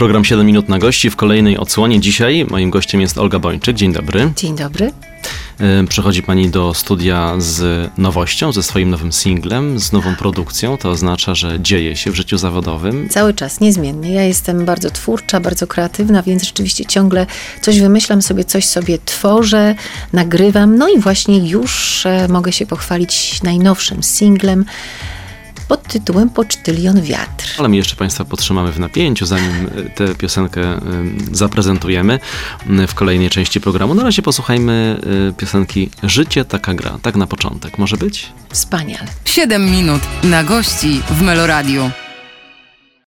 Program 7 minut na gości w kolejnej odsłonie. Dzisiaj moim gościem jest Olga Bończyk. Dzień dobry. Dzień dobry. E, Przychodzi pani do studia z nowością, ze swoim nowym singlem, z nową produkcją. To oznacza, że dzieje się w życiu zawodowym. Cały czas, niezmiennie. Ja jestem bardzo twórcza, bardzo kreatywna, więc rzeczywiście ciągle coś wymyślam sobie, coś sobie tworzę, nagrywam. No i właśnie już e, mogę się pochwalić najnowszym singlem pod tytułem Pocztylion Wiatr. Ale my jeszcze Państwa podtrzymamy w napięciu, zanim e, tę piosenkę e, zaprezentujemy m, w kolejnej części programu. Na razie posłuchajmy e, piosenki Życie taka gra. Tak na początek. Może być? Wspaniale. Siedem minut na gości w Meloradiu.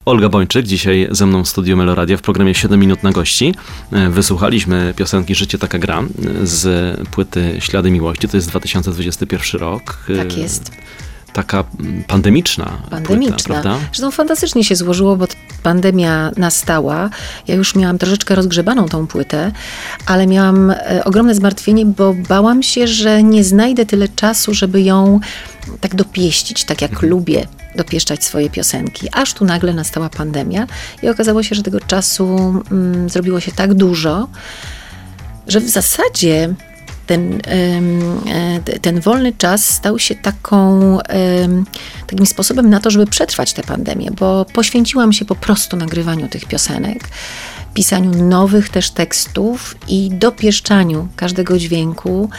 Olga Bończyk, dzisiaj ze mną w studiu Meloradia w programie 7 minut na gości. E, Wysłuchaliśmy piosenki Życie taka gra e, z płyty Ślady Miłości. To jest 2021 rok. E, Tak jest. Taka pandemiczna, Pandemiczna. płyta, prawda? Zresztą fantastycznie się złożyło, bo pandemia nastała. Ja już miałam troszeczkę rozgrzebaną tą płytę, ale miałam e, ogromne zmartwienie, bo bałam się, że nie znajdę tyle czasu, żeby ją tak dopieścić, tak jak lubię dopieszczać swoje piosenki. Aż tu nagle nastała pandemia i okazało się, że tego czasu mm, zrobiło się tak dużo, że w zasadzie ten, e, ten wolny czas stał się taką, takim sposobem na to, żeby przetrwać tę pandemię, bo poświęciłam się po prostu nagrywaniu tych piosenek, pisaniu nowych też tekstów i dopieszczaniu każdego dźwięku,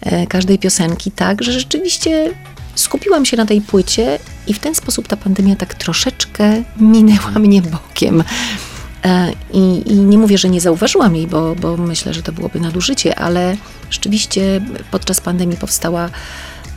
e, każdej piosenki, tak, że rzeczywiście skupiłam się na tej płycie i w ten sposób ta pandemia tak troszeczkę minęła mnie bokiem. E, I, I nie mówię, że nie zauważyłam jej, bo, bo myślę, że to byłoby nadużycie, ale rzeczywiście podczas pandemii powstała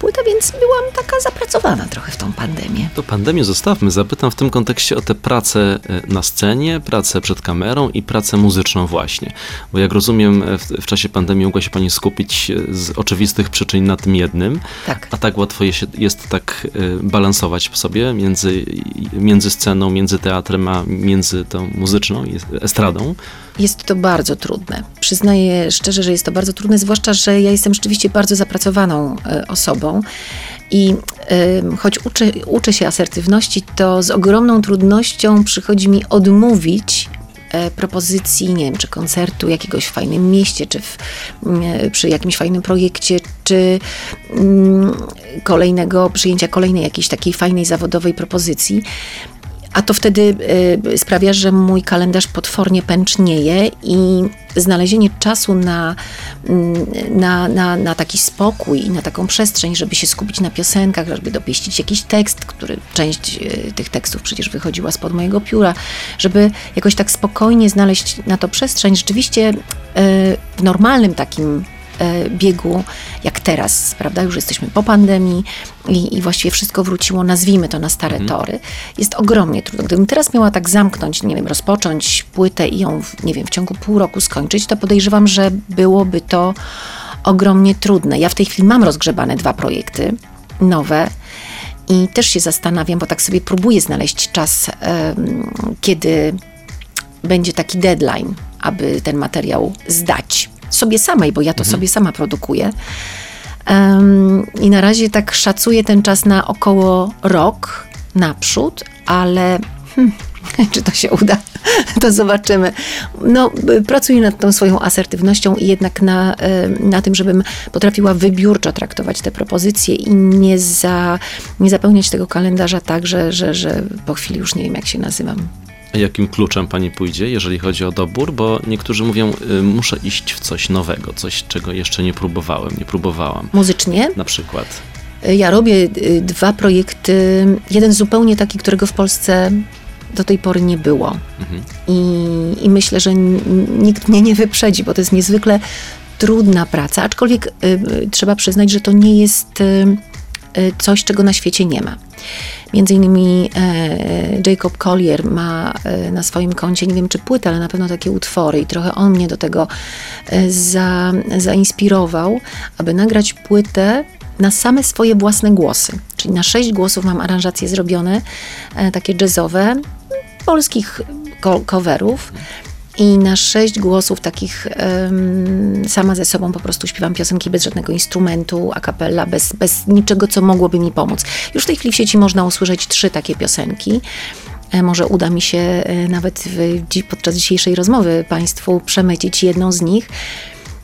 płyta, więc byłam taka zapracowana trochę w tą pandemię. To pandemię zostawmy. Zapytam w tym kontekście o tę pracę e, na scenie, pracę przed kamerą i pracę muzyczną właśnie. Bo jak rozumiem, e, w, w czasie pandemii mogła się pani skupić e, z oczywistych przyczyn na tym jednym. Tak. A tak łatwo jest tak balansować w sobie między, między sceną, między teatrem, a między tą muzyczną, estradą. Jest to bardzo trudne. Przyznaję szczerze, że jest to bardzo trudne, zwłaszcza, że ja jestem rzeczywiście bardzo zapracowaną e, osobą i e, choć uczę, uczę się asertywności, to z ogromną trudnością przychodzi mi odmówić e, propozycji, nie wiem, czy koncertu jakiegoś w fajnym mieście, czy w, mm, przy jakimś fajnym projekcie, czy kolejnego, przyjęcia kolejnej jakiejś takiej fajnej zawodowej propozycji. A to wtedy y, sprawia, że mój kalendarz potwornie pęcznieje i znalezienie czasu na, mm, na, na, na taki spokój i na taką przestrzeń, żeby się skupić na piosenkach, żeby dopieścić jakiś tekst, który część y, tych tekstów przecież wychodziła spod mojego pióra, żeby jakoś tak spokojnie znaleźć na to przestrzeń, rzeczywiście y, w normalnym takim biegu, jak teraz, prawda? Już jesteśmy po pandemii i, i właściwie wszystko wróciło, nazwijmy to na stare tory. Jest ogromnie trudno. Gdybym teraz miała tak zamknąć, nie wiem, rozpocząć płytę i ją, w, nie wiem, w ciągu pół roku skończyć, to podejrzewam, że byłoby to ogromnie trudne. Ja w tej chwili mam rozgrzebane dwa projekty nowe. I też się zastanawiam, bo tak sobie próbuję znaleźć czas, kiedy będzie taki deadline, aby ten materiał zdać sobie samej, bo ja to sobie sama produkuję. Em, I na razie tak szacuję ten czas na około rok naprzód, ale hmm, czy to się uda, to zobaczymy. No, pracuję nad tą swoją asertywnością i jednak na, na tym, żebym potrafiła wybiórczo traktować te propozycje i nie, za, nie zapełniać tego kalendarza tak, że, że, że po chwili już nie wiem, jak się nazywam. Jakim kluczem pani pójdzie, jeżeli chodzi o dobór? Bo niektórzy mówią, y, muszę iść w coś nowego, coś, czego jeszcze nie próbowałem, nie próbowałam. Muzycznie Na przykład. Ja robię y, dwa projekty. Jeden zupełnie taki, którego w Polsce do tej pory nie było. I, I myślę, że nikt mnie nie wyprzedzi, bo to jest niezwykle trudna praca. Aczkolwiek y, y, trzeba przyznać, że to nie jest y, y, coś, czego na świecie nie ma. Między innymi e, Jacob Collier ma e, na swoim koncie, nie wiem czy płytę, ale na pewno takie utwory i trochę on mnie do tego e, za, zainspirował, aby nagrać płytę na same swoje własne głosy. Czyli na sześć głosów mam aranżacje zrobione, takie jazzowe, polskich coverów. I na sześć głosów takich em, sama ze sobą po prostu śpiewam piosenki bez żadnego instrumentu, a cappella, bez, bez niczego, co mogłoby mi pomóc. Już w tej chwili w sieci można usłyszeć trzy takie piosenki. E, Może uda mi się e, nawet w, podczas dzisiejszej rozmowy Państwu przemycić jedną z nich.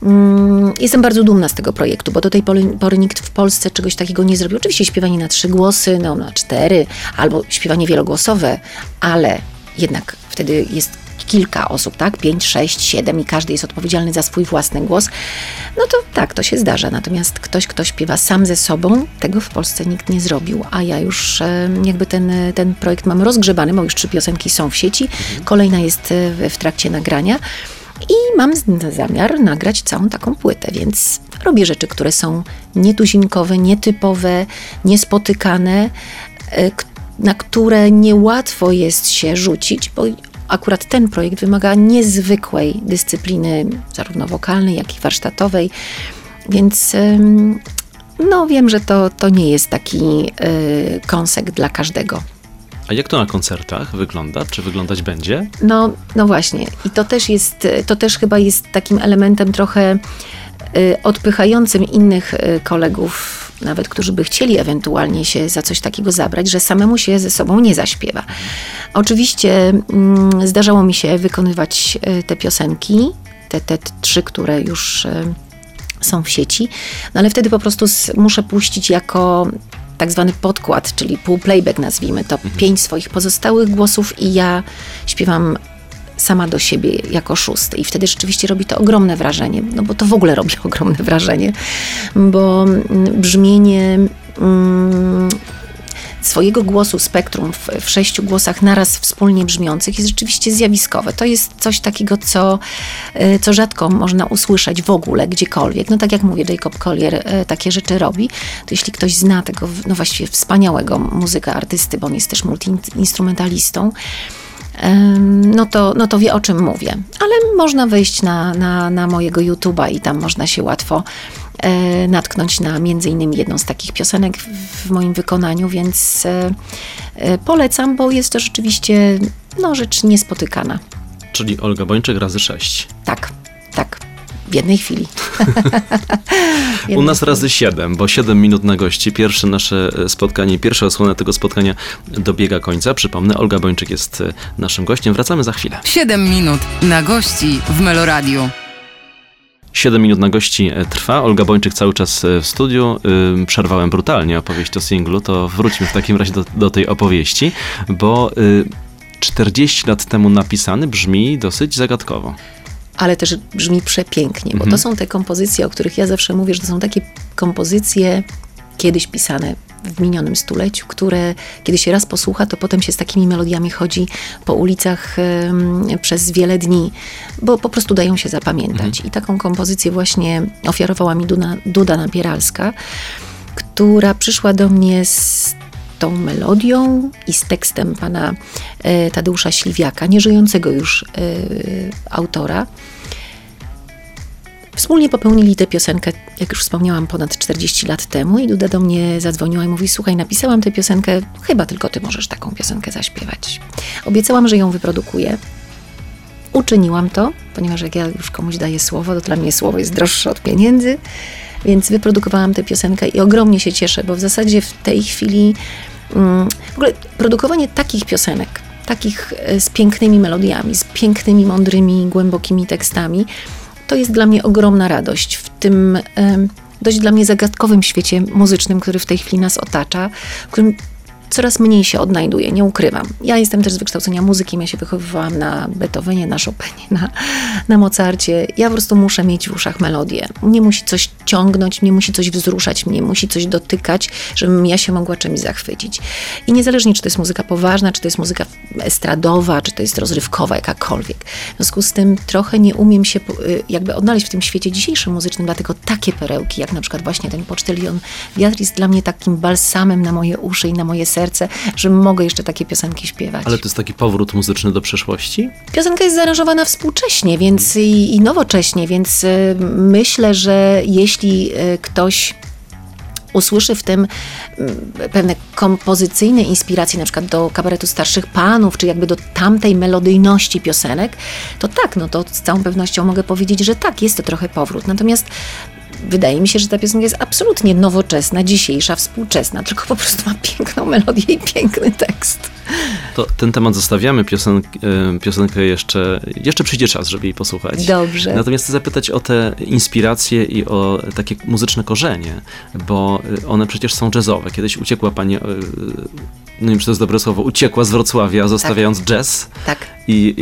Mm, Jestem bardzo dumna z tego projektu, bo do tej pory, pory nikt w Polsce czegoś takiego nie zrobił. Oczywiście śpiewanie na trzy głosy, no na cztery, albo śpiewanie wielogłosowe, ale jednak wtedy jest kilka osób, tak? Pięć, sześć, siedem i każdy jest odpowiedzialny za swój własny głos. No to tak, to się zdarza. Natomiast ktoś, kto śpiewa sam ze sobą, tego w Polsce nikt nie zrobił, a ja już jakby ten, ten projekt mam rozgrzebany, bo już trzy piosenki są w sieci, kolejna jest e, w, trakcie nagrania. I mam zamiar nagrać całą taką płytę, więc robię rzeczy, które są nietuzinkowe, nietypowe, niespotykane, e, na które niełatwo jest się rzucić, bo akurat ten projekt wymaga niezwykłej dyscypliny, zarówno wokalnej, jak i warsztatowej, więc no wiem, że to, to nie jest taki e, kąsek dla każdego. A jak to na koncertach wygląda? Czy wyglądać będzie? No, no właśnie. I to też jest, to też chyba jest takim elementem trochę y, odpychającym innych y, kolegów, nawet którzy by chcieli ewentualnie się za coś takiego zabrać, że samemu się ze sobą nie zaśpiewa. Oczywiście mm, zdarzało mi się wykonywać y, te piosenki, te, te trzy, które już y, są w sieci, no ale wtedy po prostu muszę puścić jako tak zwany podkład, czyli pół playback nazwijmy to, pięć swoich pozostałych głosów i ja śpiewam sama do siebie jako szósty i wtedy rzeczywiście robi to ogromne wrażenie, no bo to w ogóle robi ogromne wrażenie, bo mm, brzmienie mm, swojego głosu spektrum w, w sześciu głosach naraz wspólnie brzmiących jest rzeczywiście zjawiskowe. To jest coś takiego, co, e, co rzadko można usłyszeć w ogóle gdziekolwiek. No tak jak mówię, Jacob Collier e, takie rzeczy robi. To jeśli ktoś zna tego, no właściwie wspaniałego muzyka, artysty, bo on jest też multiinstrumentalistą, no to, no to wie o czym mówię. Ale można wejść na, na, na mojego YouTube'a i tam można się łatwo e, natknąć na między innymi jedną z takich piosenek w, moim wykonaniu, więc e, e, polecam, bo jest to rzeczywiście no, rzecz niespotykana. Czyli Olga Bończyk razy sześć. Tak, tak, w jednej chwili. W U jednej nas chwili. razy 7, bo 7 minut na gości. Pierwsze nasze e, spotkanie, pierwsza osłona tego spotkania dobiega końca. Przypomnę, Olga Bończyk jest e, naszym gościem. Wracamy za chwilę. 7 minut na gości w Meloradiu. 7 minut na gości e, trwa. Olga Bończyk cały czas w studiu. Przerwałem brutalnie opowieść o singlu, to wróćmy w takim razie do, do tej opowieści, bo y, 40 lat temu napisany brzmi dosyć zagadkowo. Ale też brzmi przepięknie, bo Mhm. to są te kompozycje, o których ja zawsze mówię, że to są takie kompozycje kiedyś pisane w minionym stuleciu, które kiedy się raz posłucha, to potem się z takimi melodiami chodzi po ulicach em, przez wiele dni, bo po prostu dają się zapamiętać. I taką kompozycję właśnie ofiarowała mi Duda, Duda Napieralska, która przyszła do mnie z tą melodią i z tekstem pana e, Tadeusza Śliwiaka, nieżyjącego już e, autora. Wspólnie popełnili tę piosenkę, jak już wspomniałam, ponad 40 lat temu i Duda do mnie zadzwoniła i mówi, słuchaj, napisałam tę piosenkę, chyba tylko ty możesz taką piosenkę zaśpiewać. Obiecałam, że ją wyprodukuję. Uczyniłam to, ponieważ jak ja już komuś daję słowo, to dla mnie słowo jest droższe od pieniędzy, więc wyprodukowałam tę piosenkę i ogromnie się cieszę, bo w zasadzie w tej chwili w ogóle produkowanie takich piosenek, takich e, z pięknymi melodiami, z pięknymi, mądrymi, głębokimi tekstami, to jest dla mnie ogromna radość. W tym dość dla mnie zagadkowym świecie muzycznym, który w tej chwili nas otacza, w którym coraz mniej się odnajduję, nie ukrywam. Ja jestem też z wykształcenia muzykiem, ja się wychowywałam na Beethovenie, na Chopinie, na, na Mozarcie. Ja po prostu muszę mieć w uszach melodię. Mnie musi coś ciągnąć, mnie musi coś wzruszać, mnie musi coś dotykać, żebym ja się mogła czymś zachwycić. I niezależnie, czy to jest muzyka poważna, czy to jest muzyka estradowa, czy to jest rozrywkowa, jakakolwiek. W związku z tym trochę nie umiem się y, jakby odnaleźć w tym świecie dzisiejszym muzycznym, dlatego takie perełki, jak na przykład właśnie ten Pocztylion Wiatr jest dla mnie takim balsamem na moje uszy i na moje serce, że mogę jeszcze takie piosenki śpiewać. Ale to jest taki powrót muzyczny do przeszłości? Piosenka jest zaaranżowana współcześnie więc i, i nowocześnie, więc y, myślę, że jeśli y, ktoś usłyszy w tym mm, pewne kompozycyjne inspiracje, na przykład do kabaretu starszych panów, czy jakby do tamtej melodyjności piosenek, to tak, no to z całą pewnością mogę powiedzieć, że tak, jest to trochę powrót. Natomiast wydaje mi się, że ta piosenka jest absolutnie nowoczesna, dzisiejsza, współczesna, tylko po prostu ma piękną melodię i piękny tekst. To ten temat zostawiamy, piosenk, e, piosenkę jeszcze, jeszcze przyjdzie czas, żeby jej posłuchać. Dobrze. Natomiast chcę zapytać o te inspiracje i o takie muzyczne korzenie, bo e, one przecież są jazzowe. Kiedyś uciekła pani, e, nie wiem, czy to jest dobre słowo, uciekła z Wrocławia, zostawiając Tak. jazz Tak. i,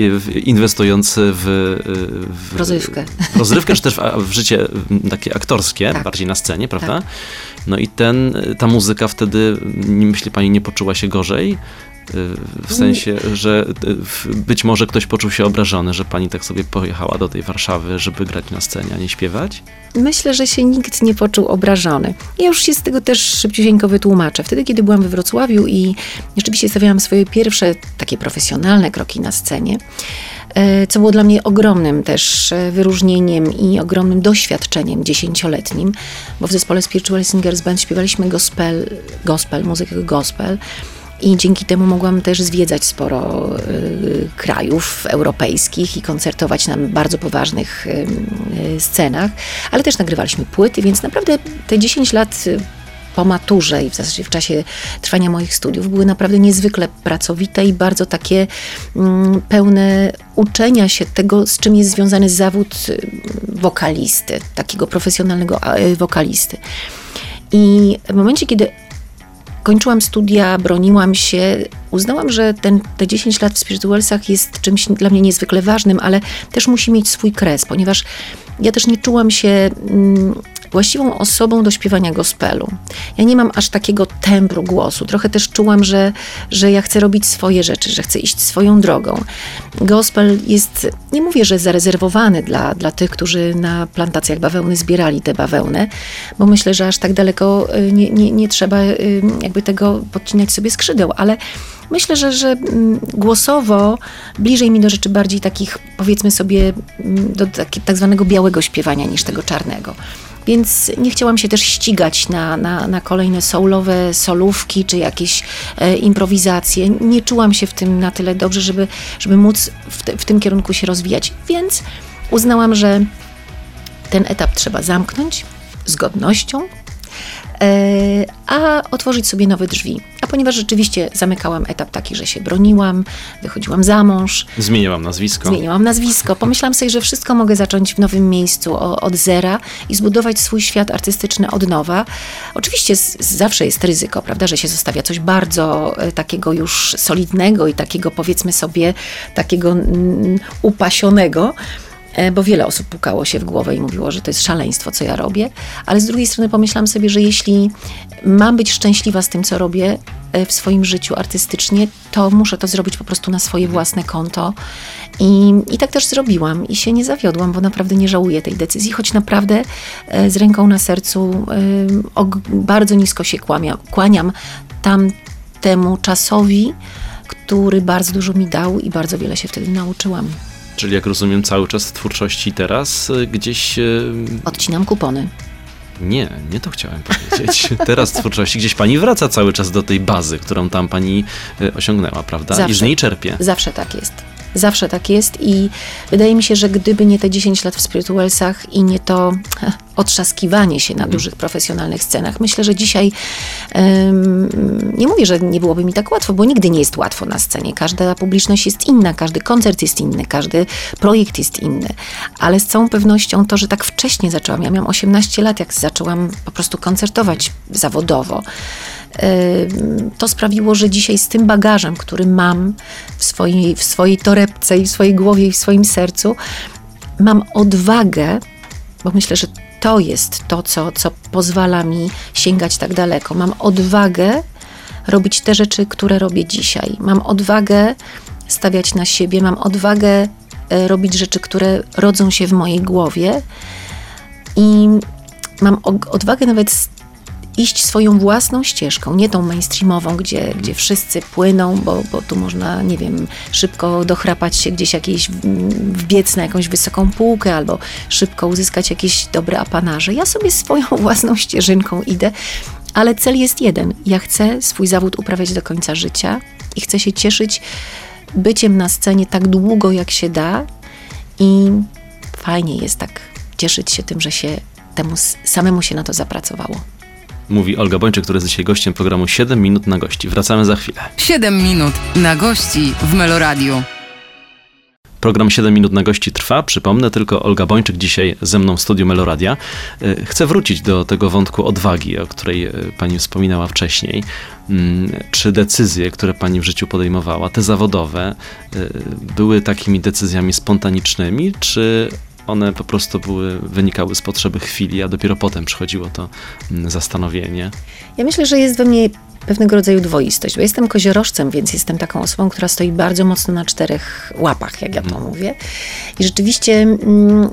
inwestując w, w Rozrywkę. w rozrywkę, czy też w, w życie takie aktorskie, Tak. bardziej na scenie, prawda? Tak. No i ten, ta muzyka wtedy, myśli pani, nie poczuła się gorzej? Y, W sensie, że y, być może ktoś poczuł się obrażony, że pani tak sobie pojechała do tej Warszawy, żeby grać na scenie, a nie śpiewać? Myślę, że się nikt nie poczuł obrażony. Ja już się z tego też szybciusieńko wytłumaczę. Wtedy, kiedy byłam we Wrocławiu i rzeczywiście stawiałam swoje pierwsze takie profesjonalne kroki na scenie, e, co było dla mnie ogromnym też e, wyróżnieniem i ogromnym doświadczeniem dziesięcioletnim, bo w zespole Spiritual Singers Band śpiewaliśmy gospel, gospel muzykę gospel. I dzięki temu mogłam też zwiedzać sporo y, krajów europejskich i koncertować na bardzo poważnych y, scenach, ale też nagrywaliśmy płyty, więc naprawdę te 10 lat y, po maturze i w zasadzie w czasie trwania moich studiów były naprawdę niezwykle pracowite i bardzo takie mm, pełne uczenia się tego, z czym jest związany zawód y, wokalisty, takiego profesjonalnego y, wokalisty. I w momencie, kiedy kończyłam studia, broniłam się, uznałam, że ten, te 10 lat w Spiritualsach jest czymś dla mnie niezwykle ważnym, ale też musi mieć swój kres, ponieważ ja też nie czułam się mm, właściwą osobą do śpiewania gospelu. Ja nie mam aż takiego tembru głosu. Trochę też czułam, że, że ja chcę robić swoje rzeczy, że chcę iść swoją drogą. Gospel jest, nie mówię, że zarezerwowany dla, dla tych, którzy na plantacjach bawełny zbierali tę bawełnę, bo myślę, że aż tak daleko y, nie, nie, nie trzeba y, jakby tego podcinać sobie skrzydeł, ale myślę, że, że mm, głosowo bliżej mi do rzeczy bardziej takich, powiedzmy sobie, mm, do taki, tak zwanego białego śpiewania niż tego czarnego. Więc nie chciałam się też ścigać na, na, na kolejne soulowe solówki czy jakieś e, improwizacje. Nie czułam się w tym na tyle dobrze, żeby, żeby móc w, te, w tym kierunku się rozwijać. Więc uznałam, że ten etap trzeba zamknąć z godnością, e, a otworzyć sobie nowe drzwi. Ponieważ rzeczywiście zamykałam etap taki, że się broniłam, wychodziłam za mąż, Zmieniłam nazwisko. Zmieniłam nazwisko. Pomyślałam sobie, że wszystko mogę zacząć w nowym miejscu od zera i zbudować swój świat artystyczny od nowa. Oczywiście zawsze jest ryzyko, prawda, że się zostawia coś bardzo e, takiego już solidnego i takiego powiedzmy sobie takiego mm, upasionego. E, Bo wiele osób pukało się w głowę i mówiło, że to jest szaleństwo, co ja robię. Ale z drugiej strony pomyślałam sobie, że jeśli mam być szczęśliwa z tym, co robię e, w swoim życiu artystycznie, to muszę to zrobić po prostu na swoje własne konto. I, I tak też zrobiłam i się nie zawiodłam, bo naprawdę nie żałuję tej decyzji, choć naprawdę e, z ręką na sercu bardzo nisko się kłamia, kłaniam tamtemu czasowi, który bardzo dużo mi dał i bardzo wiele się wtedy nauczyłam. Czyli jak rozumiem, cały czas w twórczości teraz y, gdzieś... y, Odcinam kupony. Nie, nie to chciałem powiedzieć. Teraz w twórczości gdzieś pani wraca cały czas do tej bazy, którą tam pani y, osiągnęła, prawda? I z Zawsze. niej czerpie. Zawsze tak jest. Zawsze tak jest i wydaje mi się, że gdyby nie te 10 lat w Spiritualsach i nie to heh, otrzaskiwanie się na dużych profesjonalnych scenach, myślę, że dzisiaj em, nie mówię, że nie byłoby mi tak łatwo, bo nigdy nie jest łatwo na scenie. Każda publiczność jest inna, każdy koncert jest inny, każdy projekt jest inny, ale z całą pewnością to, że tak wcześnie zaczęłam, ja miałam 18 lat, jak zaczęłam po prostu koncertować zawodowo, to sprawiło, że dzisiaj z tym bagażem, który mam w swojej, w swojej torebce i w swojej głowie i w swoim sercu, mam odwagę, bo myślę, że to jest to, co, co pozwala mi sięgać tak daleko. Mam odwagę robić te rzeczy, które robię dzisiaj. Mam odwagę stawiać na siebie, mam odwagę e, robić rzeczy, które rodzą się w mojej głowie i mam odwagę nawet iść swoją własną ścieżką, nie tą mainstreamową, gdzie, gdzie wszyscy płyną, bo, bo tu można, nie wiem, szybko dochrapać się gdzieś jakieś, w- wbiec na jakąś wysoką półkę, albo szybko uzyskać jakieś dobre apanarze. Ja sobie swoją własną ścieżynką idę ale cel jest jeden. Ja chcę swój zawód uprawiać do końca życia i chcę się cieszyć byciem na scenie tak długo, jak się da. I fajnie jest tak cieszyć się tym, że się temu samemu się na to zapracowało. Mówi Olga Bończyk, który jest dzisiaj gościem programu 7 minut na gości. Wracamy za chwilę. 7 minut na gości w Meloradiu. Program 7 minut na gości trwa. Przypomnę tylko, Olga Bończyk dzisiaj ze mną w studiu Meloradia. E, chcę wrócić do tego wątku odwagi, o której e, pani wspominała wcześniej. Mm, czy decyzje, które pani w życiu podejmowała, te zawodowe, e, były takimi decyzjami spontanicznymi, czy one po prostu były, wynikały z potrzeby chwili, a dopiero potem przychodziło to mm, zastanowienie? Ja myślę, że jest we mnie pewnego rodzaju dwoistość, bo jestem koziorożcem, więc jestem taką osobą, która stoi bardzo mocno na czterech łapach, jak ja to mhm. mówię. I rzeczywiście mm,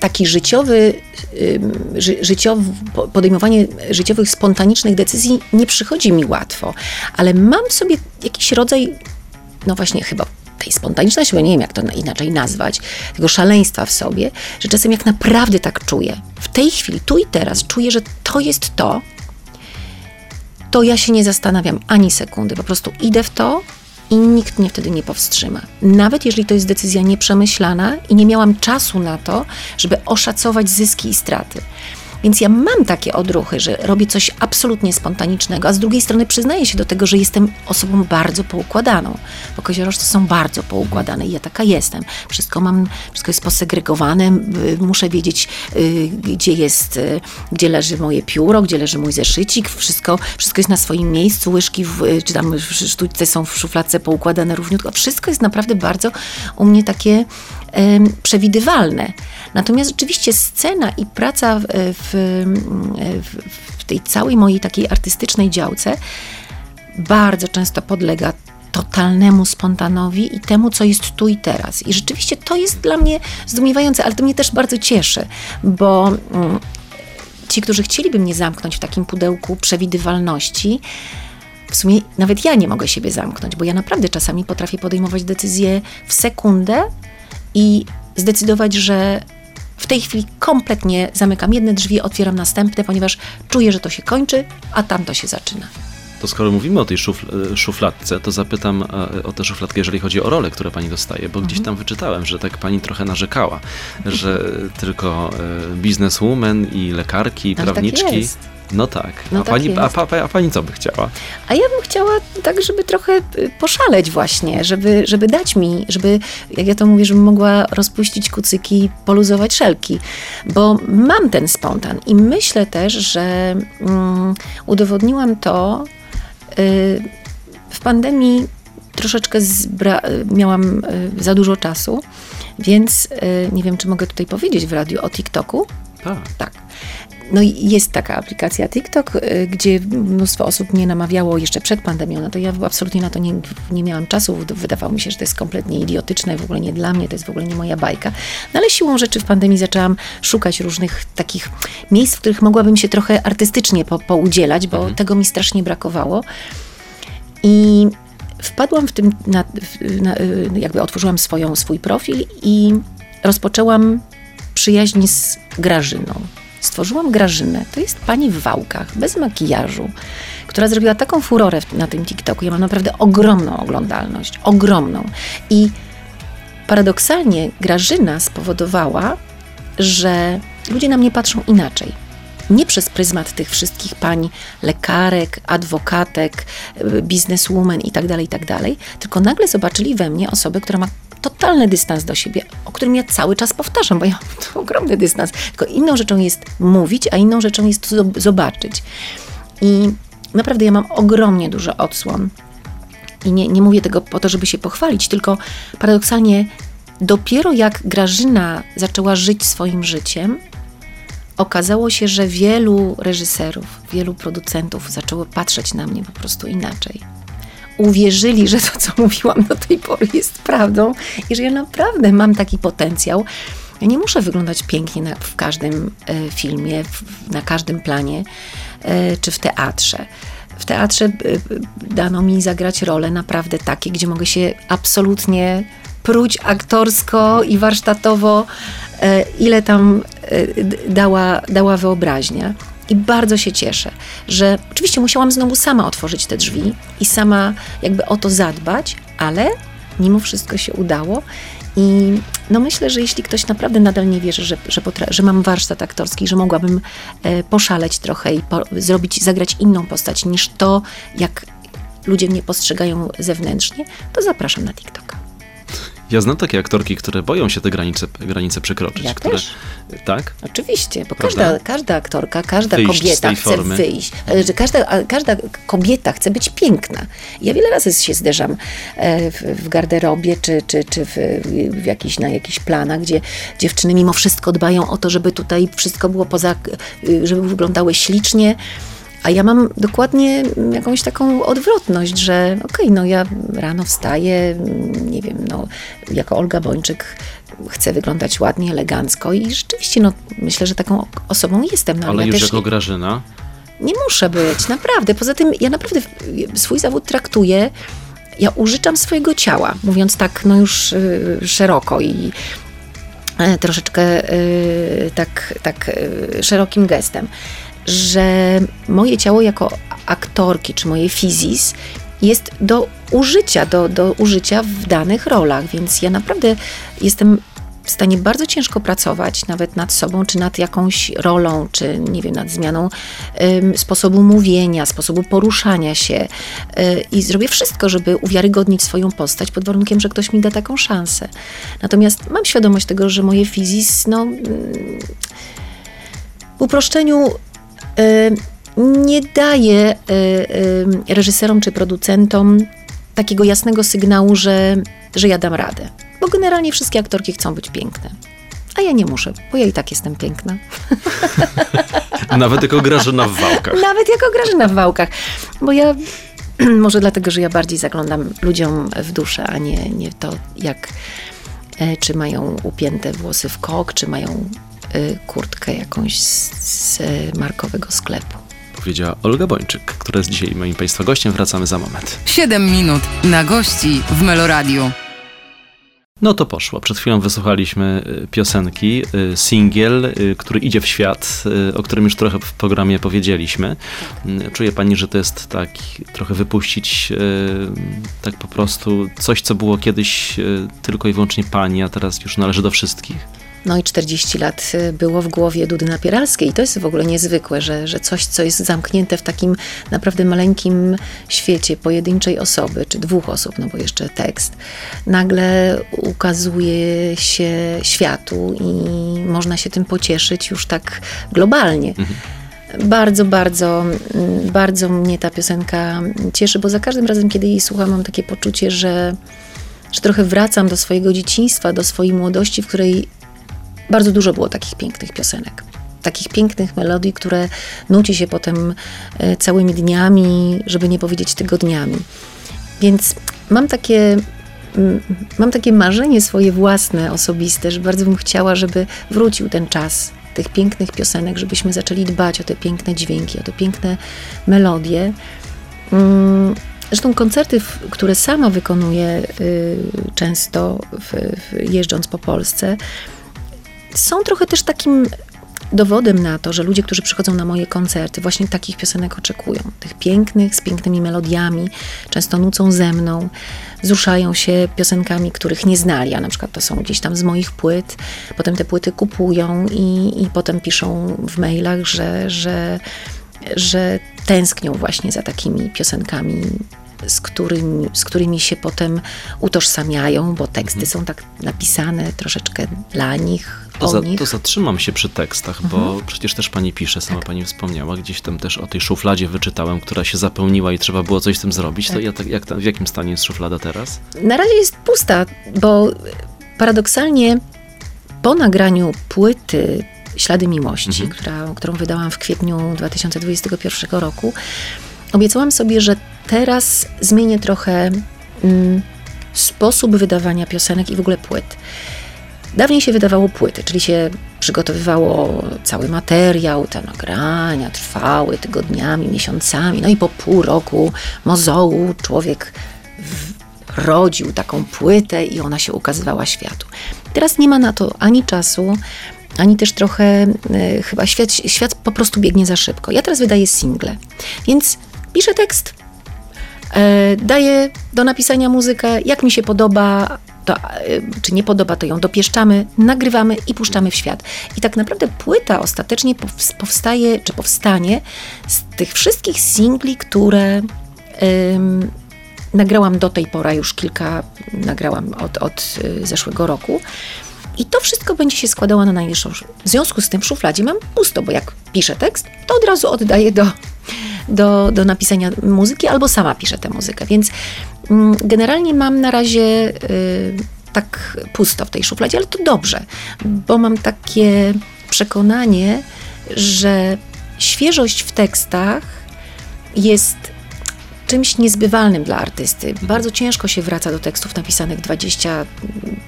taki życiowy, ży, życiowy, podejmowanie życiowych, spontanicznych decyzji nie przychodzi mi łatwo, ale mam w sobie jakiś rodzaj, no właśnie chyba tej spontaniczności, bo nie wiem jak to inaczej nazwać, tego szaleństwa w sobie, że czasem jak naprawdę tak czuję, w tej chwili, tu i teraz czuję, że to jest to, to ja się nie zastanawiam ani sekundy, po prostu idę w to i nikt mnie wtedy nie powstrzyma. Nawet jeżeli to jest decyzja nieprzemyślana i nie miałam czasu na to, żeby oszacować zyski i straty. Więc ja mam takie odruchy, że robię coś absolutnie spontanicznego, a z drugiej strony przyznaję się do tego, że jestem osobą bardzo poukładaną, bo koziorożce są bardzo poukładane i ja taka jestem. Wszystko mam, wszystko jest posegregowane, muszę wiedzieć, y, gdzie jest, y, gdzie leży moje pióro, gdzie leży mój zeszycik, wszystko, wszystko jest na swoim miejscu, łyżki, w, czy tam sztućce są w szufladce poukładane równiutko. Wszystko jest naprawdę bardzo u mnie takie przewidywalne. Natomiast rzeczywiście scena i praca w, w, w tej całej mojej takiej artystycznej działce bardzo często podlega totalnemu spontanowi i temu, co jest tu i teraz. I rzeczywiście to jest dla mnie zdumiewające, ale to mnie też bardzo cieszy, bo mm, ci, którzy chcieliby mnie zamknąć w takim pudełku przewidywalności, w sumie nawet ja nie mogę siebie zamknąć, bo ja naprawdę czasami potrafię podejmować decyzje w sekundę i zdecydować, że w tej chwili kompletnie zamykam jedne drzwi, otwieram następne, ponieważ czuję, że to się kończy, a tam to się zaczyna. To skoro mówimy o tej szufl- szufladce, to zapytam e, o tę szufladkę, jeżeli chodzi o role, które pani dostaje, bo mhm. gdzieś tam wyczytałem, że tak pani trochę narzekała, że tylko e, bizneswoman i lekarki, Ale tak prawniczki. Tak jest. No tak. No a, tak pani, a, a, a, pani co by chciała? A ja bym chciała tak, żeby trochę y, poszaleć właśnie, żeby, żeby dać mi, żeby, jak ja to mówię, żebym mogła rozpuścić kucyki, poluzować szelki, bo mam ten spontan i myślę też, że mm, udowodniłam to y, w pandemii troszeczkę miałam y, za dużo czasu, więc y, nie wiem, czy mogę tutaj powiedzieć w radiu o TikToku. Tak. No i jest taka aplikacja TikTok, y, gdzie mnóstwo osób mnie namawiało jeszcze przed pandemią, no to ja absolutnie na to nie, nie miałam czasu, wydawało mi się, że to jest kompletnie idiotyczne, w ogóle nie dla mnie, to jest w ogóle nie moja bajka. No ale siłą rzeczy w pandemii zaczęłam szukać różnych takich miejsc, w których mogłabym się trochę artystycznie po, poudzielać, bo mhm. tego mi strasznie brakowało. I wpadłam w tym, na, na, y, jakby otworzyłam swoją, swój profil i rozpoczęłam przyjaźń z Grażyną stworzyłam Grażynę. To jest pani w wałkach, bez makijażu, która zrobiła taką furorę na tym TikToku. Ja mam naprawdę ogromną oglądalność, ogromną. I paradoksalnie Grażyna spowodowała, że ludzie na mnie patrzą inaczej. Nie przez pryzmat tych wszystkich pań lekarek, adwokatek, bizneswoman i tak dalej, i tak tylko nagle zobaczyli we mnie osobę, która ma totalny dystans do siebie, o którym ja cały czas powtarzam, bo ja mam to ogromny dystans. Tylko inną rzeczą jest mówić, a inną rzeczą jest to zobaczyć. I naprawdę ja mam ogromnie dużo odsłon. I nie, nie mówię tego po to, żeby się pochwalić, tylko paradoksalnie dopiero jak Grażyna zaczęła żyć swoim życiem, okazało się, że wielu reżyserów, wielu producentów zaczęło patrzeć na mnie po prostu inaczej uwierzyli, że to, co mówiłam do tej pory, jest prawdą i że ja naprawdę mam taki potencjał. Ja nie muszę wyglądać pięknie na, w każdym e, filmie, w, na każdym planie e, czy w teatrze. W teatrze e, dano mi zagrać role naprawdę takie, gdzie mogę się absolutnie pruć aktorsko i warsztatowo, ile tam dała, dała wyobraźnia. I bardzo się cieszę, że oczywiście musiałam znowu sama otworzyć te drzwi i sama jakby o to zadbać, ale mimo wszystko się udało. I no myślę, że jeśli ktoś naprawdę nadal nie wierzy, że, że, że mam warsztat aktorski, że mogłabym e, poszaleć trochę i po- zrobić, zagrać inną postać niż to, jak ludzie mnie postrzegają zewnętrznie, to zapraszam na TikToka. Ja znam takie aktorki, które boją się te granice, granice przekroczyć. Ja które, też. Tak? Oczywiście, bo Prawda? każda, każda aktorka, każda Wyjść kobieta chce formy. wyjść, że każda, każda kobieta chce być piękna. Ja wiele razy się zderzam e, w, w garderobie, czy, czy, czy w, w jakiś, na jakichś planach, gdzie dziewczyny mimo wszystko dbają o to, żeby tutaj wszystko było poza, e, żeby wyglądały ślicznie. A ja mam dokładnie jakąś taką odwrotność, że okej, no ja rano wstaję, nie wiem, no jako Olga Bończyk chcę wyglądać ładnie, elegancko i rzeczywiście, no myślę, że taką osobą jestem. No, Ale ja już też jako Grażyna. nie muszę być, naprawdę. Poza tym ja naprawdę swój zawód traktuję, ja użyczam swojego ciała, mówiąc tak, no już y, szeroko i e, troszeczkę y, tak, tak y, szerokim gestem, że moje ciało jako aktorki, czy moje fizis jest do użycia, do, do użycia w danych rolach, więc ja naprawdę jestem w stanie bardzo ciężko pracować nawet nad sobą, czy nad jakąś rolą, czy nie wiem, nad zmianą ym, sposobu mówienia, sposobu poruszania się y, i zrobię wszystko, żeby uwiarygodnić swoją postać pod warunkiem, że ktoś mi da taką szansę. Natomiast mam świadomość tego, że moje fizis, no mm, w uproszczeniu nie daje y, reżyserom czy producentom takiego jasnego sygnału, że, że ja dam radę. Bo generalnie wszystkie aktorki chcą być piękne. A ja nie muszę, bo ja i tak jestem piękna. Nawet jako Grażyna w wałkach. Nawet jako Grażyna w wałkach. Bo ja, może dlatego, że ja bardziej zaglądam ludziom w duszę, a nie, nie to, jak, e, czy mają upięte włosy w kok, czy mają e, kurtkę jakąś z, z markowego sklepu. Powiedziała Olga Bończyk, która jest dzisiaj moim Państwa gościem. Wracamy za moment. 7 minut na gości w Meloradiu. No to poszło. Przed chwilą wysłuchaliśmy y, piosenki, y, singiel, y, który idzie w świat, y, o którym już trochę w programie powiedzieliśmy. Y, Czuje pani, że to jest tak trochę wypuścić y, tak po prostu coś, co było kiedyś y, tylko i wyłącznie pani, a teraz już należy do wszystkich? No i 40 lat y, było w głowie Dudy Napieralskiej. I to jest w ogóle niezwykłe, że, że coś, co jest zamknięte w takim naprawdę maleńkim świecie pojedynczej osoby, czy dwóch osób, no bo jeszcze tekst, nagle ukazuje się światu i można się tym pocieszyć już tak globalnie. Bardzo, bardzo, mm, bardzo mnie ta piosenka cieszy, bo za każdym razem, kiedy jej słucham, mam takie poczucie, że, że trochę wracam do swojego dzieciństwa, do swojej młodości, w której bardzo dużo było takich pięknych piosenek. Takich pięknych melodii, które nuci się potem e, całymi dniami, żeby nie powiedzieć tygodniami. Więc mam takie, mm, mam takie marzenie swoje własne, osobiste, że bardzo bym chciała, żeby wrócił ten czas tych pięknych piosenek, żebyśmy zaczęli dbać o te piękne dźwięki, o te piękne melodie. Mm, Zresztą koncerty, które sama wykonuję y, często jeżdżąc po Polsce, są trochę też takim dowodem na to, że ludzie, którzy przychodzą na moje koncerty, właśnie takich piosenek oczekują. Tych pięknych, z pięknymi melodiami, często nucą ze mną, wzruszają się piosenkami, których nie znali, a na przykład to są gdzieś tam z moich płyt, potem te płyty kupują i, i potem piszą w mailach, że, że, że tęsknią właśnie za takimi piosenkami z którymi, z którymi się potem utożsamiają, bo teksty są tak napisane troszeczkę dla nich, To, za, to zatrzymam się przy tekstach, bo przecież też pani pisze, sama pani wspomniała, gdzieś tam też o tej szufladzie wyczytałem, która się zapełniła i trzeba było coś z tym zrobić. To Tak. ja, tak, jak, w jakim stanie jest szuflada teraz? Na razie jest pusta, bo paradoksalnie po nagraniu płyty Ślady Miłości, która, którą wydałam w kwietniu 2021 roku, obiecałam sobie, że teraz zmienię trochę mm, sposób wydawania piosenek i w ogóle płyt. Dawniej się wydawało płyty, czyli się przygotowywało cały materiał, te nagrania trwały tygodniami, miesiącami, no i po pół roku mozołu człowiek rodził taką płytę i ona się ukazywała światu. Teraz nie ma na to ani czasu, ani też trochę y, chyba świat, świat po prostu biegnie za szybko. Ja teraz wydaję single, więc piszę tekst, daję do napisania muzykę, jak mi się podoba, to, y, czy nie podoba, to ją dopieszczamy, nagrywamy i puszczamy w świat. I tak naprawdę płyta ostatecznie powstaje, czy powstanie z tych wszystkich singli, które ym, nagrałam do tej pory, już kilka nagrałam od, od y, zeszłego roku. I to wszystko będzie się składało na najniższą. W związku z tym w szufladzie mam pusto, bo jak piszę tekst, to od razu oddaję do, do, do napisania muzyki albo sama piszę tę muzykę. Więc mm, generalnie mam na razie y, tak pusto w tej szufladzie, ale to dobrze, bo mam takie przekonanie, że świeżość w tekstach jest czymś niezbywalnym dla artysty. Bardzo ciężko się wraca do tekstów napisanych 20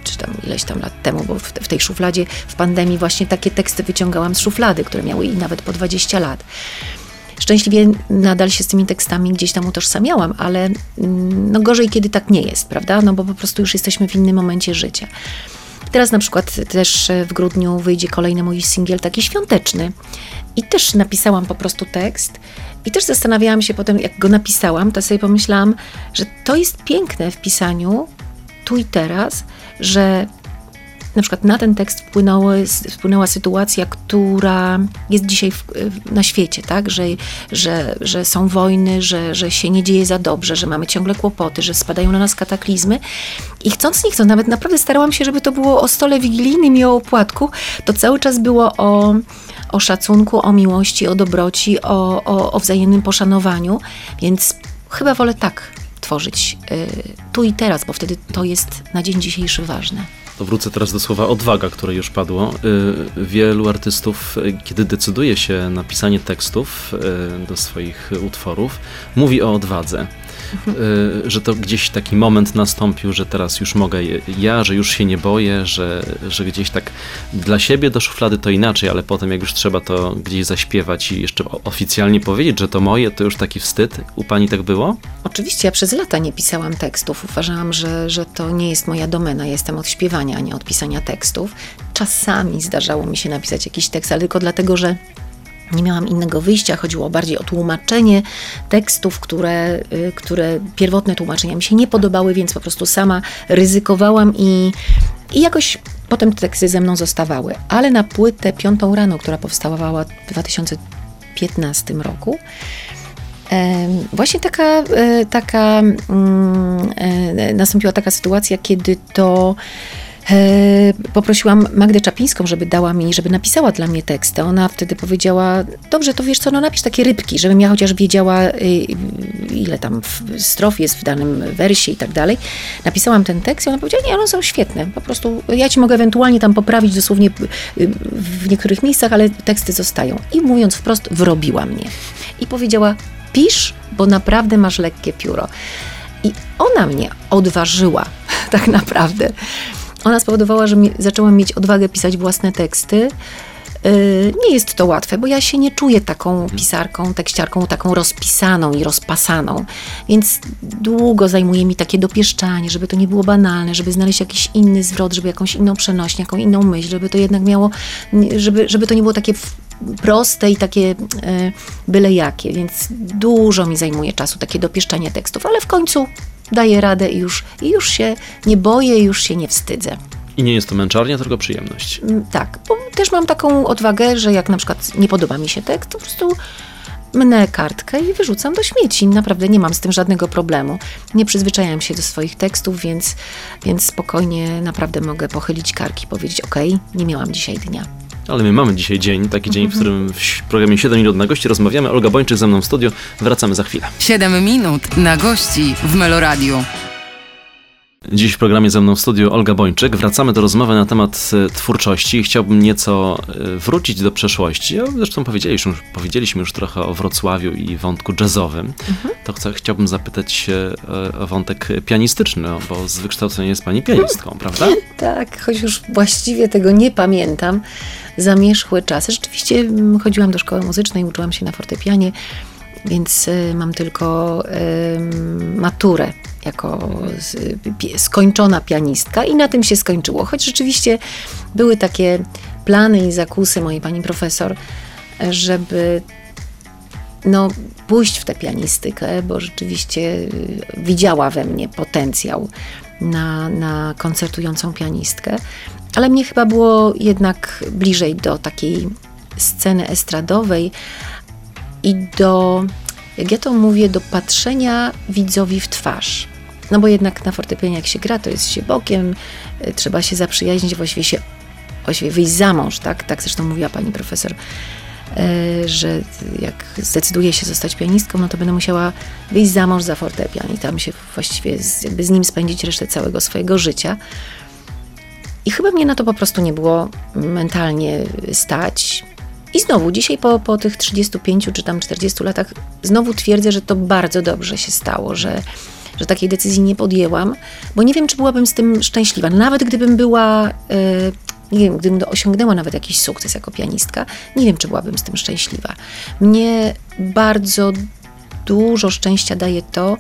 czy tam ileś tam lat temu, bo w, tej szufladzie w pandemii właśnie takie teksty wyciągałam z szuflady, które miały i nawet po 20 lat. Szczęśliwie nadal się z tymi tekstami gdzieś tam utożsamiałam, ale mm, no gorzej, kiedy tak nie jest, prawda? No bo po prostu już jesteśmy w innym momencie życia. Teraz na przykład też w grudniu wyjdzie kolejny mój singiel taki świąteczny. I też napisałam po prostu tekst. I też zastanawiałam się potem, jak go napisałam, to sobie pomyślałam, że to jest piękne w pisaniu tu i teraz, że na przykład na ten tekst wpłynęła sytuacja, która jest dzisiaj w, na świecie, tak? Że, że, że są wojny, że, że się nie dzieje za dobrze, że mamy ciągle kłopoty, że spadają na nas kataklizmy. I chcąc, nie chcąc, nawet naprawdę starałam się, żeby to było o stole wigilijnym i o opłatku, to cały czas było o, o szacunku, o miłości, o dobroci, o, o, o wzajemnym poszanowaniu, więc chyba wolę tak tworzyć y, tu i teraz, bo wtedy to jest na dzień dzisiejszy ważne. To wrócę teraz do słowa odwaga, które już padło. Y, wielu artystów, y, kiedy decyduje się na pisanie tekstów do swoich utworów, mówi o odwadze. Y, że to gdzieś taki moment nastąpił, że teraz już mogę ja, że już się nie boję, że, że gdzieś tak dla siebie do szuflady to inaczej, ale potem jak już trzeba to gdzieś zaśpiewać i jeszcze oficjalnie powiedzieć, że to moje, to już taki wstyd. U pani tak było? Oczywiście, ja przez lata nie pisałam tekstów. Uważałam, że, że to nie jest moja domena. jestem od śpiewania, a nie od pisania tekstów. Czasami zdarzało mi się napisać jakiś tekst, ale tylko dlatego, że nie miałam innego wyjścia, chodziło bardziej o tłumaczenie tekstów, które, y, które pierwotne tłumaczenia mi się nie podobały, więc po prostu sama ryzykowałam i, i jakoś potem te teksty ze mną zostawały. Ale na płytę Piątą Rano, która powstawała w 2015 roku, Właśnie taka, e, taka mm, e, nastąpiła taka sytuacja, kiedy to poprosiłam Magdę Czapińską, żeby dała mi, żeby napisała dla mnie teksty. Ona wtedy powiedziała, dobrze, to wiesz co, no napisz takie rybki, żebym ja chociaż wiedziała, y, ile tam strof jest w danym wersie i tak dalej. Napisałam ten tekst i ona powiedziała, nie, one są świetne, po prostu ja ci mogę ewentualnie tam poprawić dosłownie y, w niektórych miejscach, ale teksty zostają. I mówiąc wprost, wrobiła mnie. I powiedziała, pisz, bo naprawdę masz lekkie pióro. I ona mnie odważyła, tak naprawdę ona spowodowała, że mi, zaczęłam mieć odwagę pisać własne teksty. Yy, nie jest to łatwe, bo ja się nie czuję taką pisarką, tekściarką, taką rozpisaną i rozpasaną, więc długo zajmuje mi takie dopieszczanie, żeby to nie było banalne, żeby znaleźć jakiś inny zwrot, żeby jakąś inną przenośnię, jaką inną myśl, żeby to jednak miało, żeby, żeby to nie było takie proste i takie yy, byle jakie, więc dużo mi zajmuje czasu takie dopieszczanie tekstów, ale w końcu daję radę i już, i już się nie boję, już się nie wstydzę. I nie jest to męczarnia, tylko przyjemność. Mm, tak, bo też mam taką odwagę, że jak na przykład nie podoba mi się tekst, to po prostu mnę kartkę i wyrzucam do śmieci. Naprawdę nie mam z tym żadnego problemu. Nie przyzwyczajam się do swoich tekstów, więc, więc spokojnie naprawdę mogę pochylić karki, powiedzieć: OK, nie miałam dzisiaj dnia. Ale my mamy dzisiaj dzień, taki dzień, w którym w programie 7 minut na gości rozmawiamy. Olga Bończyk ze mną w studio. Wracamy za chwilę. 7 minut na gości w Meloradiu. Dziś w programie ze mną w studiu Olga Bończyk. Wracamy do rozmowy na temat e, twórczości. Chciałbym nieco e, wrócić do przeszłości. Zresztą powiedzieliśmy, powiedzieliśmy już trochę o Wrocławiu i wątku jazzowym. Mhm. To chcę, chciałbym zapytać e, o wątek pianistyczny, bo z wykształcenia jest pani pianistką, prawda? tak, choć już właściwie tego nie pamiętam. Zamierzchłe czasy. Rzeczywiście mm, chodziłam do szkoły muzycznej, uczyłam się na fortepianie, więc mam tylko maturę jako skończona pianistka i na tym się skończyło. Choć rzeczywiście były takie plany i zakusy mojej pani profesor, żeby no, pójść w tę pianistykę, bo rzeczywiście y, widziała we mnie potencjał na, na koncertującą pianistkę, ale mnie chyba było jednak bliżej do takiej sceny estradowej i do, jak ja to mówię, do patrzenia widzowi w twarz. No bo jednak na fortepianie jak się gra, to jest się bokiem, y, trzeba się zaprzyjaźnić, właściwie się właściwie wyjść za mąż, tak? Tak zresztą mówiła pani profesor E, że jak zdecyduję się zostać pianistką, no to będę musiała wyjść za mąż za fortepian i tam się właściwie z, jakby z nim spędzić resztę całego swojego życia. I chyba mnie na to po prostu nie było mentalnie stać. I znowu, dzisiaj po, po tych 35 czy tam 40 latach, znowu twierdzę, że to bardzo dobrze się stało, że, że takiej decyzji nie podjęłam, bo nie wiem, czy byłabym z tym szczęśliwa. Nawet gdybym była. Yy, nie wiem, gdybym osiągnęła nawet jakiś sukces jako pianistka, nie wiem, czy byłabym z tym szczęśliwa. Mnie bardzo dużo szczęścia daje to,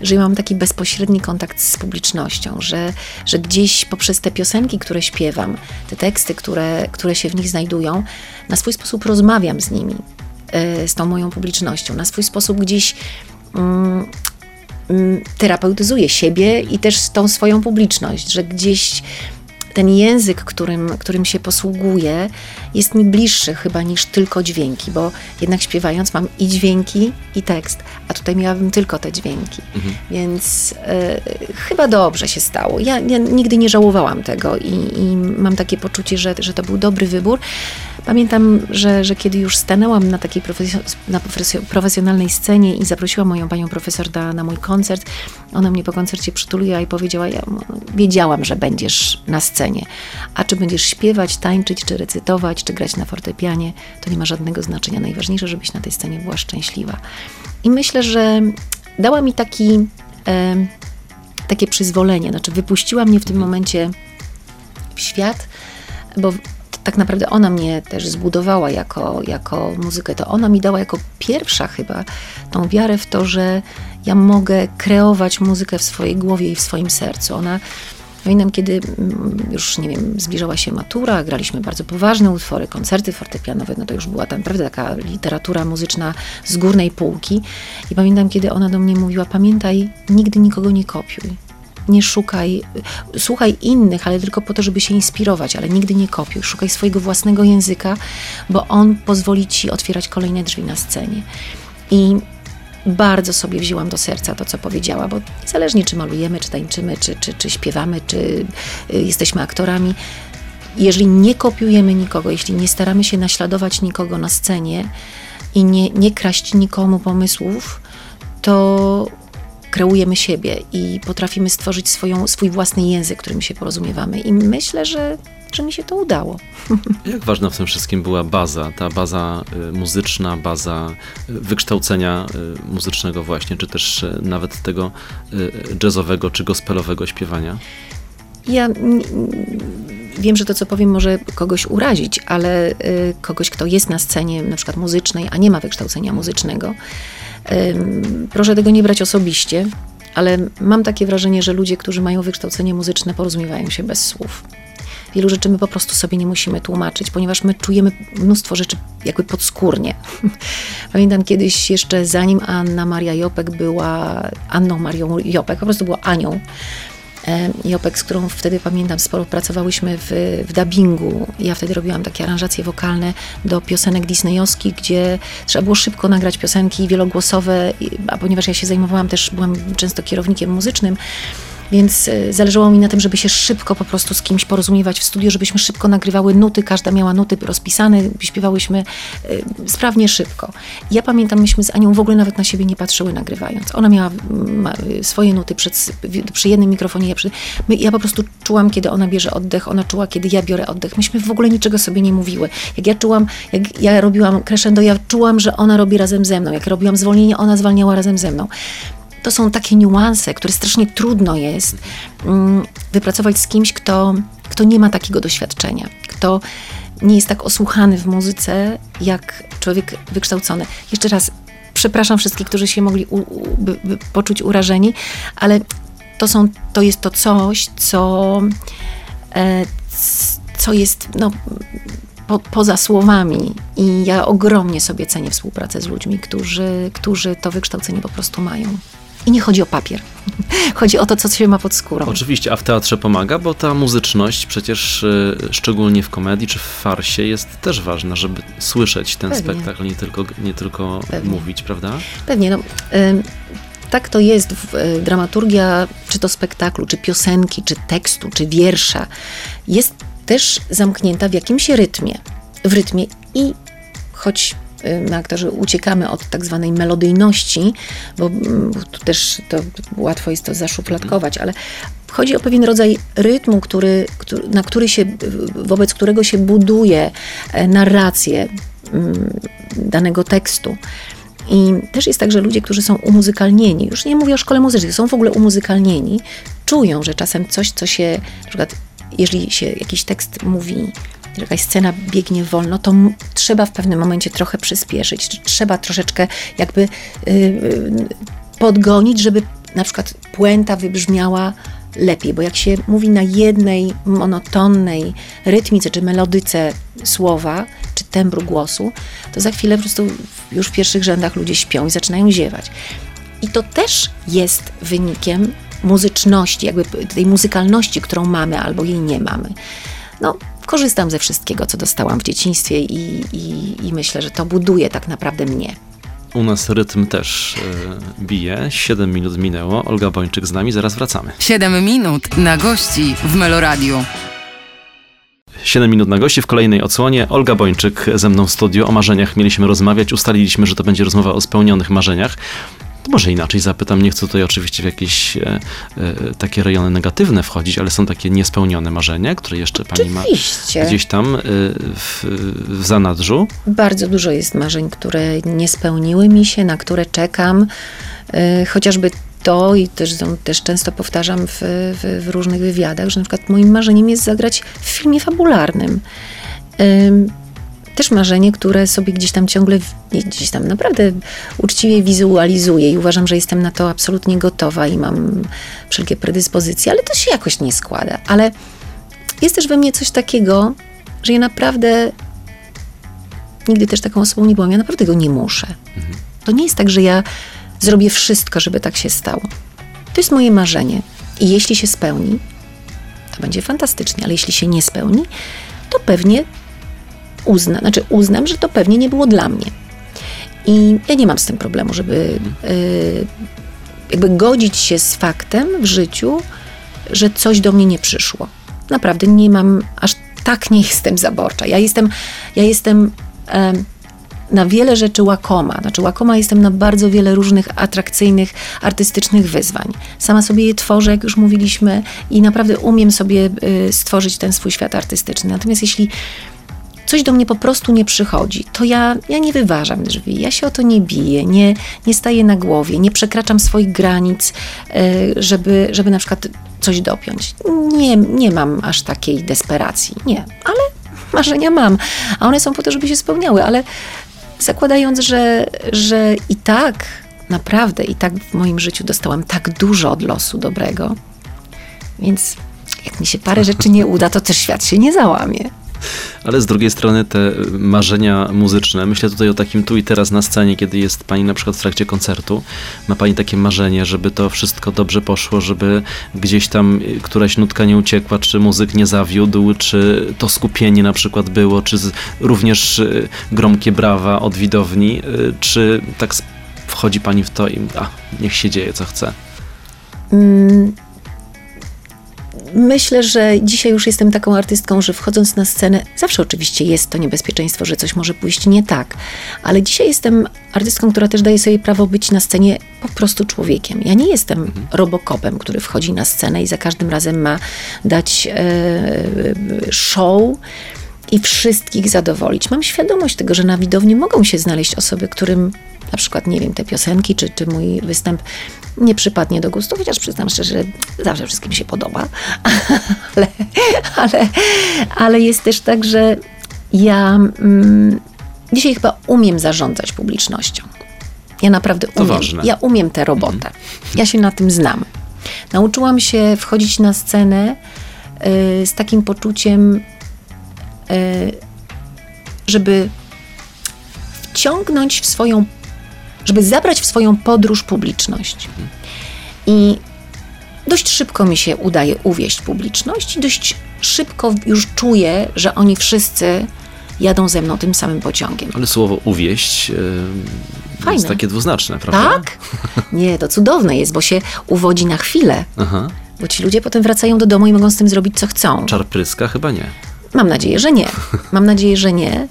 że mam taki bezpośredni kontakt z publicznością, że, że gdzieś poprzez te piosenki, które śpiewam, te teksty, które, które się w nich znajdują, na swój sposób rozmawiam z nimi, e, z tą moją publicznością, na swój sposób gdzieś mm, mm, terapeutyzuję siebie i też tą swoją publiczność, że gdzieś ten język, którym, którym się posługuję, jest mi bliższy chyba niż tylko dźwięki, bo jednak śpiewając mam i dźwięki, i tekst, a tutaj miałabym tylko te dźwięki. Mhm. Więc e, chyba dobrze się stało. Ja, ja, nigdy nie żałowałam tego i, i mam takie poczucie, że, że to był dobry wybór. Pamiętam, że, że kiedy już stanęłam na takiej na profesjonalnej scenie i zaprosiłam moją panią profesor na, na mój koncert, ona mnie po koncercie przytuliła i powiedziała, ja wiedziałam, że będziesz na scenie, a czy będziesz śpiewać, tańczyć, czy recytować, czy grać na fortepianie, to nie ma żadnego znaczenia. Najważniejsze, żebyś na tej scenie była szczęśliwa. I myślę, że dała mi taki, e, takie przyzwolenie, znaczy wypuściła mnie w tym momencie w świat, bo tak naprawdę ona mnie też zbudowała jako, jako muzykę. To ona mi dała jako pierwsza chyba tą wiarę w to, że ja mogę kreować muzykę w swojej głowie i w swoim sercu. Ona Pamiętam, kiedy mm, już, nie wiem, zbliżała się matura, graliśmy bardzo poważne utwory, koncerty fortepianowe, no to już była tam, prawda, taka literatura muzyczna z górnej półki. I pamiętam, kiedy ona do mnie mówiła, pamiętaj, nigdy nikogo nie kopiuj nie szukaj, słuchaj innych, ale tylko po to, żeby się inspirować, ale nigdy nie kopiuj. Szukaj swojego własnego języka, bo on pozwoli ci otwierać kolejne drzwi na scenie. I bardzo sobie wzięłam do serca to, co powiedziała, bo niezależnie czy malujemy, czy tańczymy, czy, czy, czy śpiewamy, czy y, jesteśmy aktorami, jeżeli nie kopiujemy nikogo, jeśli nie staramy się naśladować nikogo na scenie i nie, nie kraść nikomu pomysłów, to kreujemy siebie i potrafimy stworzyć swoją, swój własny język, którym się porozumiewamy. I myślę, że, że mi się to udało. Jak ważna w tym wszystkim była baza, ta baza y, muzyczna, baza y, wykształcenia y, muzycznego właśnie, czy też nawet tego jazzowego czy gospelowego śpiewania? Ja wiem, że to, co powiem, może kogoś urazić, ale kogoś, kto jest na scenie na przykład muzycznej, a nie ma wykształcenia muzycznego, Proszę tego nie brać osobiście, ale mam takie wrażenie, że ludzie, którzy mają wykształcenie muzyczne, porozumiewają się bez słów. Wielu rzeczy my po prostu sobie nie musimy tłumaczyć, ponieważ my czujemy mnóstwo rzeczy jakby podskórnie. Pamiętam kiedyś jeszcze zanim Anna Maria Jopek była Anną Marią Jopek, po prostu była Anią, Jopek, z którą wtedy pamiętam, sporo pracowałyśmy w, w dubbingu. Ja wtedy robiłam takie aranżacje wokalne do piosenek disneyowskich, gdzie trzeba było szybko nagrać piosenki wielogłosowe, a ponieważ ja się zajmowałam też, byłam często kierownikiem muzycznym, więc e, zależało mi na tym, żeby się szybko po prostu z kimś porozumiewać w studiu, żebyśmy szybko nagrywały nuty, każda miała nuty rozpisane, śpiewałyśmy e, sprawnie, szybko. Ja pamiętam, myśmy z Anią w ogóle nawet na siebie nie patrzyły nagrywając. Ona miała swoje nuty przed, przy jednym mikrofonie, ja, przy, my, ja po prostu czułam, kiedy ona bierze oddech, ona czuła, kiedy ja biorę oddech. Myśmy w ogóle niczego sobie nie mówiły. Jak ja czułam, jak ja robiłam crescendo, ja czułam, że ona robi razem ze mną. Jak robiłam zwolnienie, ona zwalniała razem ze mną to są takie niuanse, które strasznie trudno jest mm, wypracować z kimś, kto, kto nie ma takiego doświadczenia, kto nie jest tak osłuchany w muzyce, jak człowiek wykształcony. Jeszcze raz, przepraszam wszystkich, którzy się mogli u, u, by, by poczuć urażeni, ale to, są, to jest to coś, co, e, co jest no, po, poza słowami. I ja ogromnie sobie cenię współpracę z ludźmi, którzy, którzy to wykształcenie po prostu mają. I nie chodzi o papier. Chodzi o to, co się ma pod skórą. Oczywiście, a w teatrze pomaga, bo ta muzyczność przecież y, szczególnie w komedii czy w farsie jest też ważna, żeby słyszeć ten Pewnie. spektakl, nie tylko, nie tylko Pewnie. mówić, prawda? Pewnie, no. ym, Tak to jest. W, y, dramaturgia, czy to spektaklu, czy piosenki, czy tekstu, czy wiersza, jest też zamknięta w jakimś rytmie. W rytmie i choć y, my aktorzy uciekamy od tak zwanej melodyjności, bo mm, tu też to łatwo jest to zaszufladkować, ale chodzi o pewien rodzaj rytmu, który, który, na który się, wobec którego się buduje e, narrację mm, danego tekstu. I też jest tak, że ludzie, którzy są umuzykalnieni, już nie mówię o szkole muzycznej, są w ogóle umuzykalnieni, czują, że czasem coś, co się, na przykład jeżeli się jakiś tekst mówi, że jakaś scena biegnie wolno, to trzeba w pewnym momencie trochę przyspieszyć, trzeba troszeczkę jakby yy, yy, podgonić, żeby na przykład puenta wybrzmiała lepiej, bo jak się mówi na jednej monotonnej rytmice czy melodyce słowa, czy tembru głosu, to za chwilę po prostu już w pierwszych rzędach ludzie śpią i zaczynają ziewać. I to też jest wynikiem muzyczności, jakby tej muzykalności, którą mamy albo jej nie mamy. No, korzystam ze wszystkiego, co dostałam w dzieciństwie i, i, i myślę, że to buduje tak naprawdę mnie. U nas rytm też y, bije. 7 minut minęło. Olga Bończyk z nami, zaraz wracamy. 7 minut na gości w Meloradiu. 7 minut na gości w kolejnej odsłonie. Olga Bończyk ze mną w studiu. O marzeniach mieliśmy rozmawiać. Ustaliliśmy, że to będzie rozmowa o spełnionych marzeniach. To może inaczej zapytam. Nie chcę tutaj oczywiście w jakieś e, e, takie rejony negatywne wchodzić, ale są takie niespełnione marzenia, które jeszcze pani ma Oczywiście. gdzieś tam e, w, w zanadrzu. Bardzo dużo jest marzeń, które nie spełniły mi się, na które czekam. Y, Chociażby to, i też, też często powtarzam w, w, w różnych wywiadach, że na przykład moim marzeniem jest zagrać w filmie fabularnym. Też marzenie, które sobie gdzieś tam ciągle, gdzieś tam naprawdę uczciwie wizualizuję i uważam, że jestem na to absolutnie gotowa i mam wszelkie predyspozycje, ale to się jakoś nie składa. Ale jest też we mnie coś takiego, że ja naprawdę nigdy też taką osobą nie byłam. Ja naprawdę go nie muszę. To nie jest tak, że ja zrobię wszystko, żeby tak się stało. To jest moje marzenie. I jeśli się spełni, to będzie fantastycznie, ale jeśli się nie spełni, to pewnie uzna, znaczy uznam, że to pewnie nie było dla mnie. I ja nie mam z tym problemu, żeby y, jakby godzić się z faktem w życiu, że coś do mnie nie przyszło. Naprawdę nie mam, aż tak nie jestem zaborcza. Ja jestem, ja jestem em, na wiele rzeczy łakoma. Znaczy łakoma jestem na bardzo wiele różnych atrakcyjnych, artystycznych wyzwań. Sama sobie je tworzę, jak już mówiliśmy, i naprawdę umiem sobie y, stworzyć ten swój świat artystyczny. Natomiast jeśli coś do mnie po prostu nie przychodzi, to ja, ja nie wyważam drzwi, ja się o to nie biję, nie, nie staję na głowie, nie przekraczam swoich granic, y, żeby, żeby na przykład coś dopiąć. Nie, nie mam aż takiej desperacji, nie, ale marzenia mam, a one są po to, żeby się spełniały, ale zakładając, że, że i tak, naprawdę, i tak w moim życiu dostałam tak dużo od losu dobrego, więc jak mi się parę rzeczy nie uda, to też świat się nie załamie. Ale z drugiej strony te marzenia muzyczne, myślę tutaj o takim tu i teraz na scenie, kiedy jest pani na przykład w trakcie koncertu, ma pani takie marzenie, żeby to wszystko dobrze poszło, żeby gdzieś tam któraś nutka nie uciekła, czy muzyk nie zawiódł, czy to skupienie na przykład było, czy również y, gromkie brawa od widowni, y, czy tak wchodzi pani w to i a, niech się dzieje co chce. Mm, Myślę, że dzisiaj już jestem taką artystką, że wchodząc na scenę, zawsze oczywiście jest to niebezpieczeństwo, że coś może pójść nie tak, ale dzisiaj jestem artystką, która też daje sobie prawo być na scenie po prostu człowiekiem. Ja nie jestem robokopem, który wchodzi na scenę i za każdym razem ma dać e, show i wszystkich zadowolić. Mam świadomość tego, że na widowni mogą się znaleźć osoby, którym na przykład, nie wiem, te piosenki czy, czy mój występ nie przypadnie do gustu, chociaż przyznam szczerze, że zawsze wszystkim się podoba, ale, ale, ale jest też tak, że ja mm, dzisiaj chyba umiem zarządzać publicznością. Ja naprawdę umiem. Ja umiem tę robotę. Ja się na tym znam. Nauczyłam się wchodzić na scenę y, z takim poczuciem żeby wciągnąć w swoją, żeby zabrać w swoją podróż publiczność. I dość szybko mi się udaje uwieść publiczność i dość szybko już czuję, że oni wszyscy jadą ze mną tym samym pociągiem. Ale słowo uwieść yy, Fajne. jest takie dwuznaczne, prawda? Tak? Nie, to cudowne jest, bo się uwodzi na chwilę. Aha. Bo ci ludzie potem wracają do domu i mogą z tym zrobić, co chcą. Czar pryska? Chyba nie. Mam nadzieję, że nie. Mam nadzieję, że nie.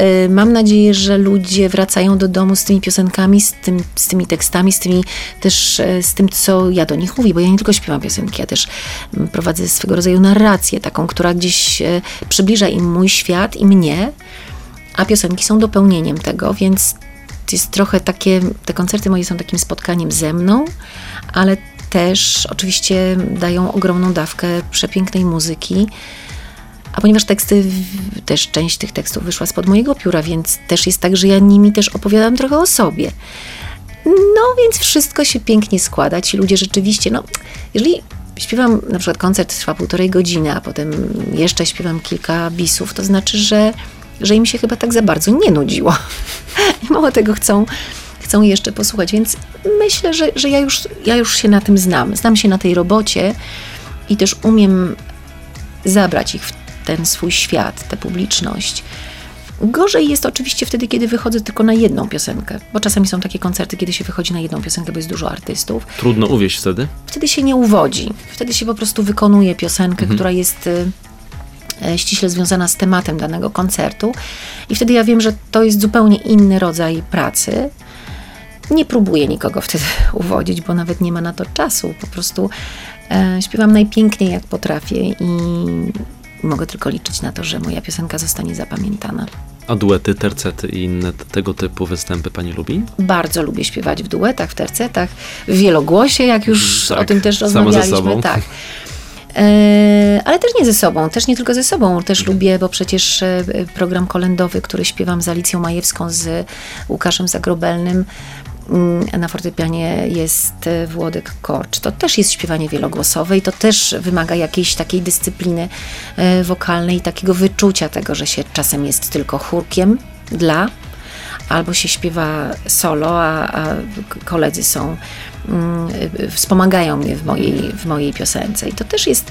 Y, Mam nadzieję, że ludzie wracają do domu z tymi piosenkami, z, tym, z tymi tekstami, z tymi też e, z tym, co ja do nich mówię, bo ja nie tylko śpiewam piosenki, ja też mm, prowadzę swego rodzaju narrację, taką, która gdzieś e, przybliża im mój świat i mnie, a piosenki są dopełnieniem tego, więc jest trochę takie, te koncerty moje są takim spotkaniem ze mną, ale też oczywiście dają ogromną dawkę przepięknej muzyki. A ponieważ teksty, też część tych tekstów wyszła spod mojego pióra, więc też jest tak, że ja nimi też opowiadam trochę o sobie. No więc wszystko się pięknie składa. Ci ludzie rzeczywiście, no, jeżeli śpiewam, na przykład koncert trwa półtorej godziny, a potem jeszcze śpiewam kilka bisów, to znaczy, że, że im się chyba tak za bardzo nie nudziło. I mało tego chcą, chcą jeszcze posłuchać, więc myślę, że, że ja, już, ja już się na tym znam. Znam się na tej robocie i też umiem zabrać ich w ten swój świat, tę publiczność. Gorzej jest oczywiście wtedy, kiedy wychodzę tylko na jedną piosenkę, bo czasami są takie koncerty, kiedy się wychodzi na jedną piosenkę, bo jest dużo artystów. Trudno uwieść wtedy? Wtedy się nie uwodzi. Wtedy się po prostu wykonuje piosenkę, która jest y, e, ściśle związana z tematem danego koncertu. I wtedy ja wiem, że to jest zupełnie inny rodzaj pracy. Nie próbuję nikogo wtedy uwodzić, bo nawet nie ma na to czasu. Po prostu e, śpiewam najpiękniej, jak potrafię i mogę tylko liczyć na to, że moja piosenka zostanie zapamiętana. A duety, tercety i inne tego typu występy pani lubi? Bardzo lubię śpiewać w duetach, w tercetach, w wielogłosie, jak już Tak, o tym też rozmawialiśmy. Tak. E, ale też nie ze sobą, też nie tylko ze sobą, też Mhm. lubię, bo przecież e, program kolendowy, który śpiewam z Alicją Majewską, z Łukaszem Zagrobelnym, na fortepianie jest e, Włodek Korcz. To też jest śpiewanie wielogłosowe i to też wymaga jakiejś takiej dyscypliny e, wokalnej, i takiego wyczucia tego, że się czasem jest tylko chórkiem dla, albo się śpiewa solo, a, a koledzy są, mm, wspomagają mnie w mojej, w mojej piosence. I to też jest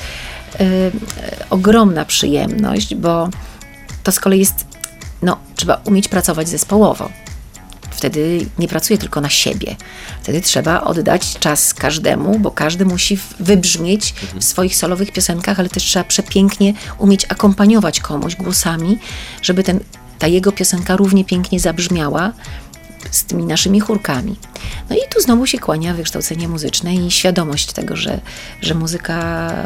y, ogromna przyjemność, bo to z kolei jest, no, trzeba umieć pracować zespołowo. Wtedy nie pracuję tylko na siebie. Wtedy trzeba oddać czas każdemu, bo każdy musi wybrzmieć w swoich solowych piosenkach, ale też trzeba przepięknie umieć akompaniować komuś głosami, żeby ten, ta jego piosenka równie pięknie zabrzmiała z tymi naszymi chórkami. No i tu znowu się kłania wykształcenie muzyczne i świadomość tego, że, że muzyka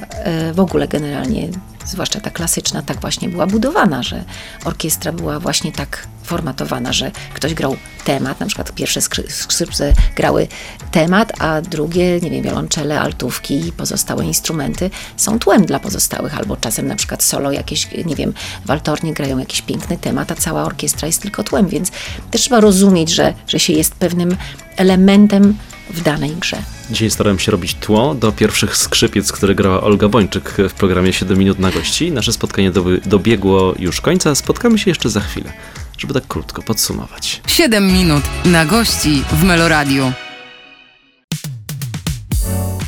e, w ogóle generalnie, zwłaszcza ta klasyczna, tak właśnie była budowana, że orkiestra była właśnie tak formatowana, że ktoś grał temat, na przykład pierwsze skrzy- skrzypce grały temat, a drugie, nie wiem, wiolonczele, altówki i pozostałe instrumenty są tłem dla pozostałych, albo czasem na przykład solo jakieś, nie wiem, waltornie grają jakiś piękny temat, a cała orkiestra jest tylko tłem, więc też trzeba rozumieć, że, że się jest pewnym elementem w danej grze. Dzisiaj starałem się robić tło do pierwszych skrzypiec, które grała Olga Bończyk w programie 7 minut na gości. Nasze spotkanie dobiegło już końca. Spotkamy się jeszcze za chwilę, żeby tak krótko podsumować. 7 minut na gości w Meloradiu.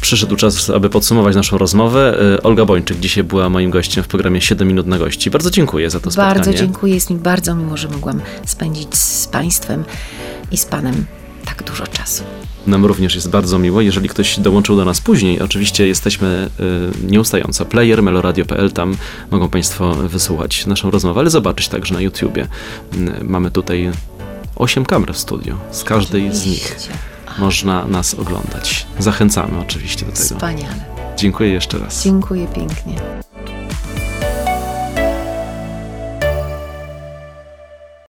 Przyszedł czas, aby podsumować naszą rozmowę. E, Olga Bończyk dzisiaj była moim gościem w programie 7 minut na gości. Bardzo dziękuję za to spotkanie. Bardzo dziękuję, jest mi bardzo miło, że mogłam spędzić z Państwem i z Panem tak dużo czasu. Nam również jest bardzo miło. Jeżeli ktoś dołączył do nas później, oczywiście jesteśmy y, nieustająco. Player meloradio.pl, tam mogą Państwo wysłuchać naszą rozmowę, ale zobaczyć także na YouTubie. Y, mamy tutaj 8 kamer w studiu. Z każdej z nich można nas oglądać. Zachęcamy oczywiście do tego. Wspaniale. Dziękuję jeszcze raz. Dziękuję pięknie.